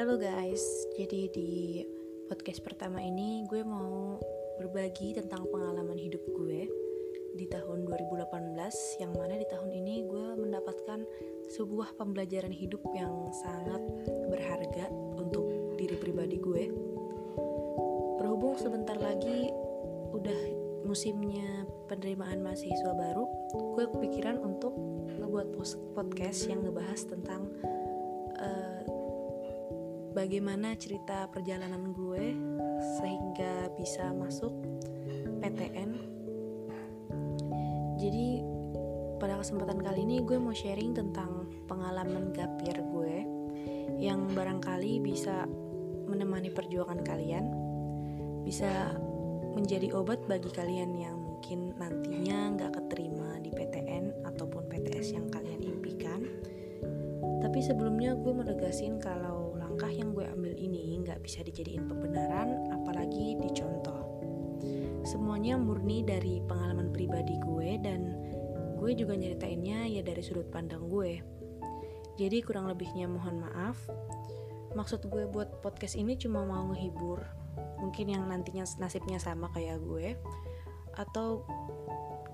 Halo guys, jadi di podcast pertama ini gue mau berbagi tentang pengalaman hidup gue di tahun 2018 yang mana di tahun ini gue mendapatkan sebuah pembelajaran hidup yang sangat berharga untuk diri pribadi gue. Berhubung sebentar lagi udah musimnya penerimaan mahasiswa baru, gue kepikiran untuk ngebuat podcast yang ngebahas tentang uh, bagaimana cerita perjalanan gue sehingga bisa masuk PTN. Jadi pada kesempatan kali ini gue mau sharing tentang pengalaman gapir gue yang barangkali bisa menemani perjuangan kalian, bisa menjadi obat bagi kalian yang mungkin nantinya nggak keterima di PTN ataupun PTS yang kalian impikan. Tapi sebelumnya gue mau kalau langkah yang gue ambil ini nggak bisa dijadiin pembenaran, apalagi dicontoh. Semuanya murni dari pengalaman pribadi gue dan gue juga nyeritainnya ya dari sudut pandang gue. Jadi kurang lebihnya mohon maaf. Maksud gue buat podcast ini cuma mau ngehibur, mungkin yang nantinya nasibnya sama kayak gue atau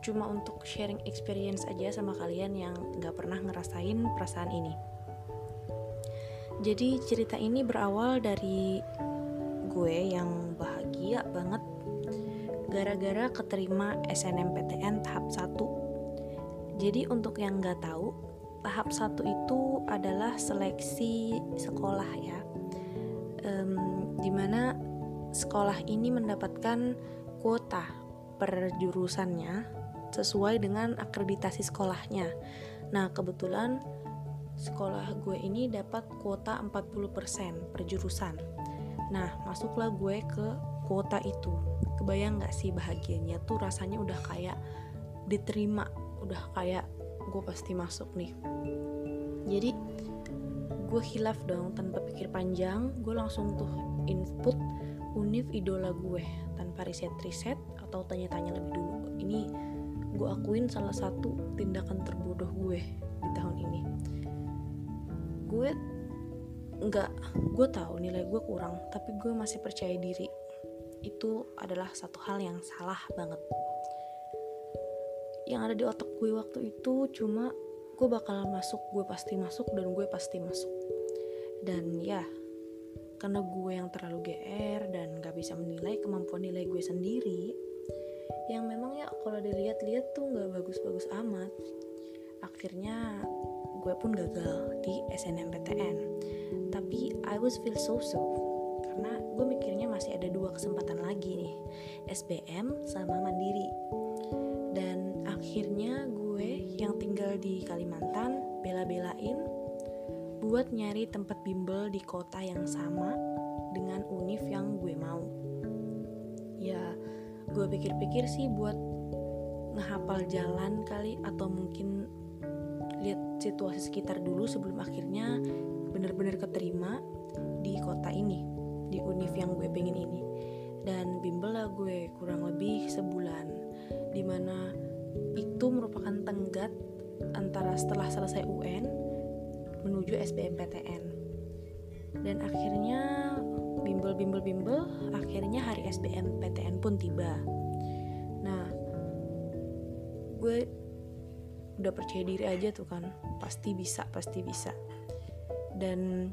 cuma untuk sharing experience aja sama kalian yang nggak pernah ngerasain perasaan ini. Jadi cerita ini berawal dari gue yang bahagia banget gara-gara keterima SNMPTN tahap 1. Jadi untuk yang nggak tahu, tahap 1 itu adalah seleksi sekolah ya. Um, di mana sekolah ini mendapatkan kuota per jurusannya sesuai dengan akreditasi sekolahnya. Nah, kebetulan sekolah gue ini dapat kuota 40% per jurusan. Nah, masuklah gue ke kuota itu. Kebayang gak sih bahagianya tuh rasanya udah kayak diterima, udah kayak gue pasti masuk nih. Jadi, gue hilaf dong tanpa pikir panjang, gue langsung tuh input univ idola gue tanpa riset-riset atau tanya-tanya lebih dulu. Ini gue akuin salah satu tindakan terbodoh gue di tahun ini. Gue nggak, gue tahu nilai gue kurang, tapi gue masih percaya diri. Itu adalah satu hal yang salah banget. Yang ada di otak gue waktu itu cuma gue bakal masuk, gue pasti masuk dan gue pasti masuk. Dan ya, karena gue yang terlalu GR dan gak bisa menilai kemampuan nilai gue sendiri yang memang ya kalau dilihat-lihat tuh gak bagus-bagus amat akhirnya gue pun gagal di SNMPTN tapi I was feel so so karena gue mikirnya masih ada dua kesempatan lagi nih SBM sama Mandiri dan akhirnya gue yang tinggal di Kalimantan bela-belain buat nyari tempat bimbel di kota yang sama dengan univ yang gue mau. Ya, gue pikir-pikir sih buat ngehafal jalan kali atau mungkin lihat situasi sekitar dulu sebelum akhirnya bener-bener keterima di kota ini, di univ yang gue pengen ini. Dan bimbel lah gue kurang lebih sebulan, di mana itu merupakan tenggat antara setelah selesai UN menuju SBMPTN dan akhirnya bimbel bimbel bimbel akhirnya hari SBMPTN pun tiba nah gue udah percaya diri aja tuh kan. Pasti bisa pasti bisa. Dan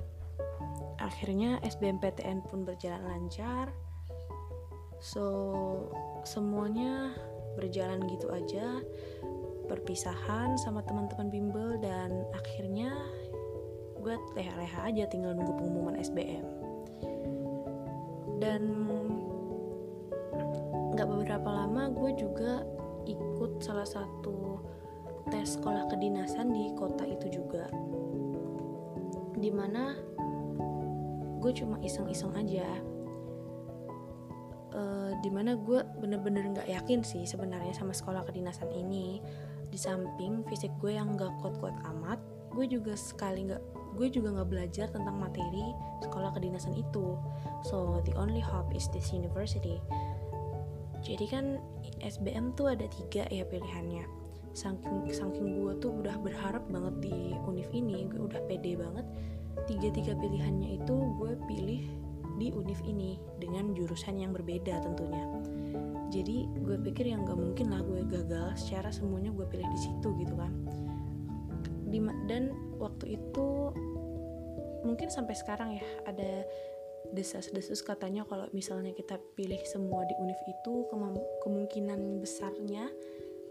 akhirnya SBMPTN pun berjalan lancar. So semuanya berjalan gitu aja. Perpisahan sama teman-teman bimbel dan akhirnya gue leha-leha aja tinggal nunggu pengumuman SBM dan nggak beberapa lama gue juga ikut salah satu tes sekolah kedinasan di kota itu juga. Di mana gue cuma iseng-iseng aja. Uh, di mana gue bener-bener nggak yakin sih sebenarnya sama sekolah kedinasan ini. Di samping fisik gue yang gak kuat-kuat amat gue juga sekali nggak gue juga nggak belajar tentang materi sekolah kedinasan itu. So the only hope is this university. Jadi kan SBM tuh ada tiga ya pilihannya saking saking gue tuh udah berharap banget di univ ini gue udah pede banget. Tiga-tiga pilihannya itu gue pilih di univ ini dengan jurusan yang berbeda tentunya. Jadi gue pikir yang gak mungkin lah gue gagal secara semuanya gue pilih di situ gitu kan. Dan waktu itu mungkin sampai sekarang ya ada desas-desus katanya kalau misalnya kita pilih semua di univ itu kemungkinan besarnya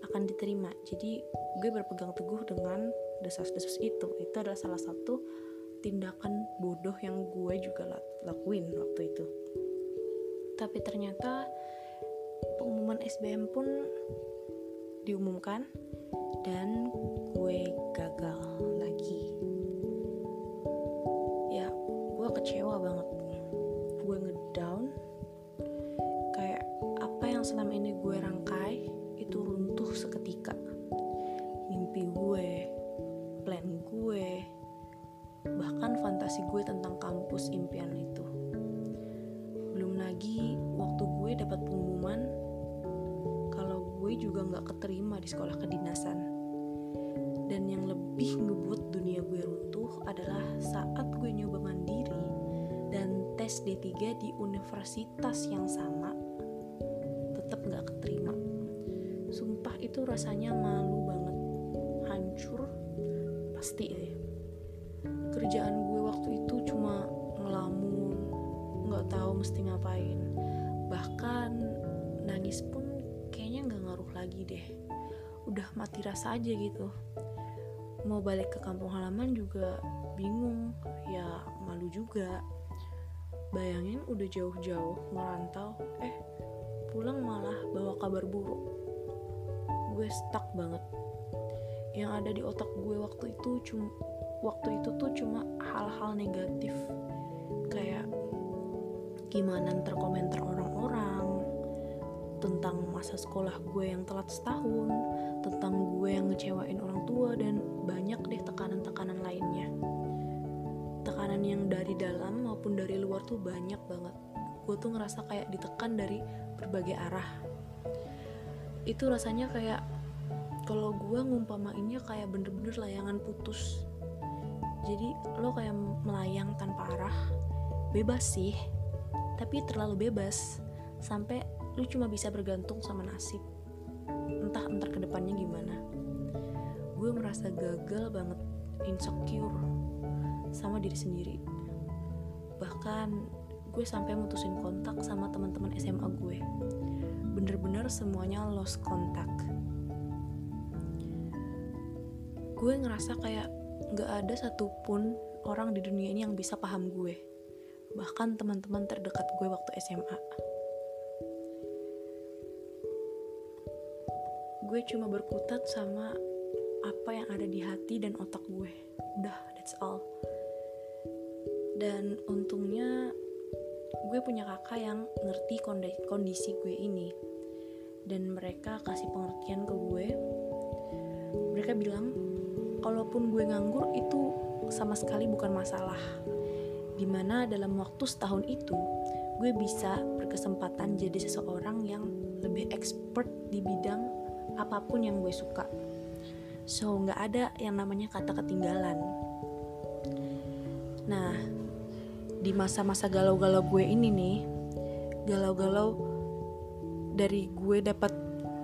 akan diterima. Jadi gue berpegang teguh dengan desas-desus itu. Itu adalah salah satu tindakan bodoh yang gue juga lakuin waktu itu. Tapi ternyata pengumuman SBM pun diumumkan dan gue gagal lagi. Ya gue kecewa banget. Gue ngedown. Kayak apa yang selama ini gue rangkai fantasi gue tentang kampus impian itu. Belum lagi waktu gue dapat pengumuman kalau gue juga nggak keterima di sekolah kedinasan. Dan yang lebih ngebuat dunia gue runtuh adalah saat gue nyoba mandiri dan tes D3 di universitas yang sama tetap nggak keterima. Sumpah itu rasanya malu ngapain bahkan nangis pun kayaknya nggak ngaruh lagi deh. Udah mati rasa aja gitu. Mau balik ke kampung halaman juga bingung. Ya malu juga. Bayangin udah jauh-jauh merantau eh pulang malah bawa kabar buruk. Gue stuck banget. Yang ada di otak gue waktu itu cuma waktu itu tuh cuma hal-hal negatif gimana ntar komentar orang-orang tentang masa sekolah gue yang telat setahun tentang gue yang ngecewain orang tua dan banyak deh tekanan-tekanan lainnya. Tekanan yang dari dalam maupun dari luar tuh banyak banget. Gue tuh ngerasa kayak ditekan dari berbagai arah. Itu rasanya kayak kalau gue ngumpamainnya kayak bener-bener layangan putus. Jadi lo kayak melayang tanpa arah. Bebas sih tapi terlalu bebas. Sampai lu cuma bisa bergantung sama nasib. Entah entar ke depannya gimana. Gue merasa gagal banget insecure sama diri sendiri. Bahkan gue sampai mutusin kontak sama teman-teman SMA gue. Bener-bener semuanya lost kontak. Gue ngerasa kayak gak ada satupun orang di dunia ini yang bisa paham gue bahkan teman-teman terdekat gue waktu SMA. Gue cuma berkutat sama apa yang ada di hati dan otak gue. Udah, that's all. Dan untungnya gue punya kakak yang ngerti kondisi gue ini. Dan mereka kasih pengertian ke gue. Mereka bilang, kalaupun gue nganggur itu sama sekali bukan masalah di mana dalam waktu setahun itu gue bisa berkesempatan jadi seseorang yang lebih expert di bidang apa pun yang gue suka. So nggak ada yang namanya kata ketinggalan. Nah di masa-masa galau-galau gue ini nih galau-galau dari gue dapat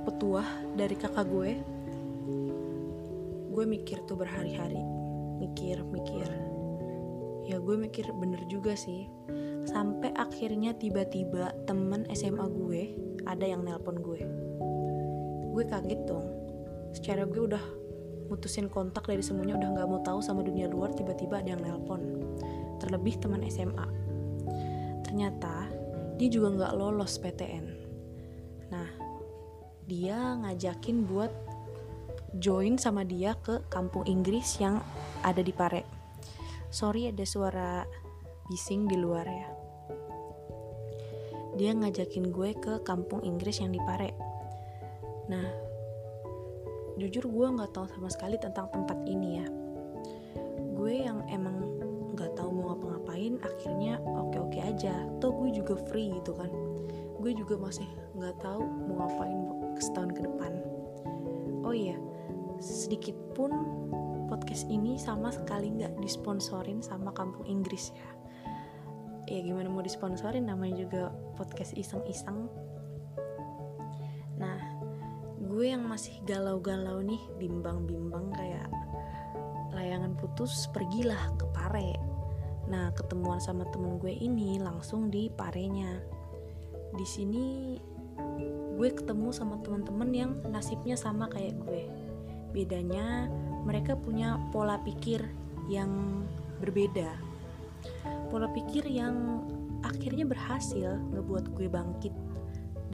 petuah dari kakak gue gue mikir tuh berhari-hari mikir mikir ya gue mikir bener juga sih. Sampai akhirnya tiba-tiba temen SMA gue ada yang nelpon gue. Gue kaget dong. Secara gue udah mutusin kontak dari semuanya udah nggak mau tahu sama dunia luar tiba-tiba ada yang nelpon. Terlebih teman SMA ternyata dia juga nggak lolos PTN nah dia ngajakin buat join sama dia ke kampung Inggris yang ada di Pare sorry ada suara bising di luar ya. Dia ngajakin gue ke kampung Inggris yang di Pare. Nah jujur gue nggak tahu sama sekali tentang tempat ini ya. Gue yang emang nggak tahu mau ngapa-ngapain akhirnya oke-oke aja. Toh gue juga free gitu kan. Gue juga masih nggak tahu mau ngapain setahun ke depan. Oh iya sedikit pun podcast ini sama sekali nggak disponsorin sama kampung Inggris ya. Ya gimana mau disponsorin? Namanya juga podcast iseng-iseng. Nah gue yang masih galau-galau nih bimbang-bimbang kayak layangan putus pergilah ke Pare. Nah ketemuan sama temen gue ini langsung di Parenya. Di sini gue ketemu sama teman-teman yang nasibnya sama kayak gue. Bedanya mereka punya pola pikir yang berbeda. Pola pikir yang akhirnya berhasil ngebuat gue bangkit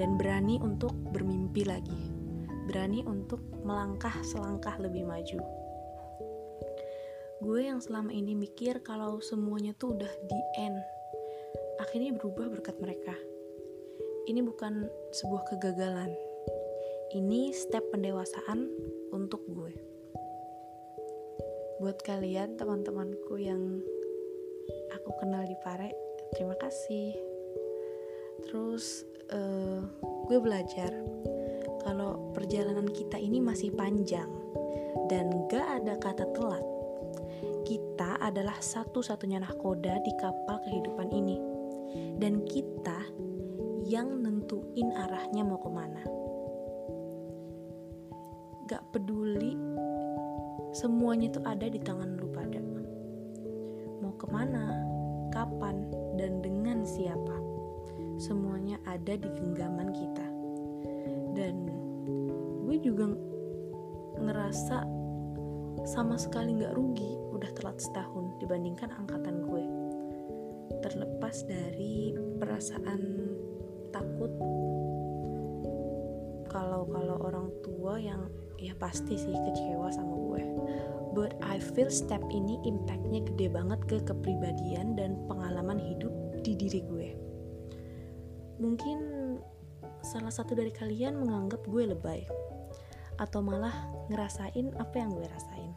dan berani untuk bermimpi lagi. Berani untuk melangkah selangkah lebih maju. Gue yang selama ini mikir kalau semuanya tuh udah di end akhirnya berubah berkat mereka. Ini bukan sebuah kegagalan. Ini step pendewasaan untuk gue buat kalian teman-temanku yang aku kenal di Pare terima kasih terus uh, gue belajar kalau perjalanan kita ini masih panjang dan gak ada kata telat kita adalah satu-satunya nahkoda di kapal kehidupan ini. Dan kita yang nentuin arahnya mau ke mana. Gak peduli, semuanya itu ada di tangan lu pada. Mau ke mana, kapan, dan dengan siapa. Semuanya ada di genggaman kita. Dan gue juga ngerasa sama sekali gak rugi udah telat setahun dibandingkan angkatan gue terlepas dari perasaan takut kalau kalau orang tua yang ya pasti sih kecewa sama gue but I feel step ini impactnya gede banget ke kepribadian dan pengalaman hidup di diri gue mungkin salah satu dari kalian menganggap gue lebay atau malah ngerasain apa yang gue rasain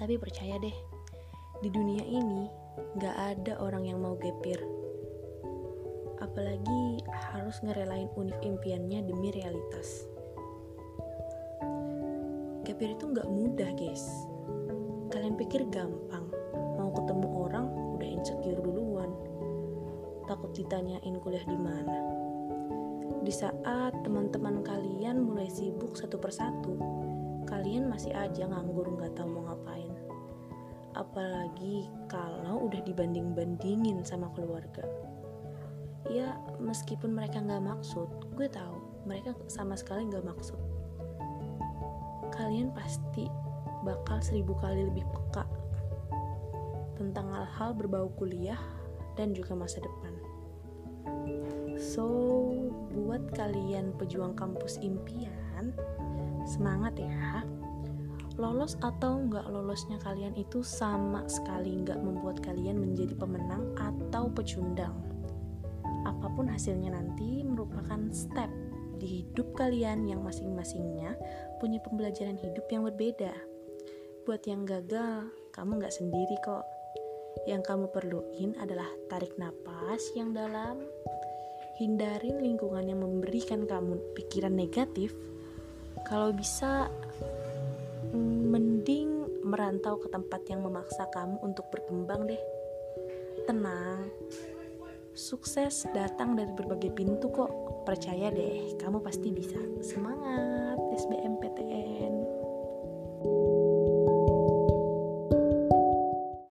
tapi percaya deh, di dunia ini gak ada orang yang mau gepir. Apalagi harus ngerelain univ impiannya demi realitas. Gapir itu gak mudah guys. Kalian pikir gampang, mau ketemu orang udah insecure duluan. Takut ditanyain kuliah di mana. Di saat teman-teman kalian mulai sibuk satu persatu, kalian masih aja nganggur nggak tahu mau ngapain apalagi kalau udah dibanding-bandingin sama keluarga ya meskipun mereka nggak maksud gue tahu mereka sama sekali nggak maksud kalian pasti bakal seribu kali lebih peka tentang hal-hal berbau kuliah dan juga masa depan so buat kalian pejuang kampus impian Semangat ya. Lolos atau nggak lolosnya kalian itu sama sekali nggak membuat kalian menjadi pemenang atau pecundang. Apa pun hasilnya nanti merupakan step di hidup kalian yang masing-masingnya punya pembelajaran hidup yang berbeda. Buat yang gagal, kamu nggak sendiri kok. Yang kamu perluin adalah tarik napas yang dalam, hindarin lingkungan yang memberikan kamu pikiran negatif, kalau bisa mending merantau ke tempat yang memaksa kamu untuk berkembang deh. Tenang sukses datang dari berbagai pintu kok. Percaya deh kamu pasti bisa. Semangat SBMPTN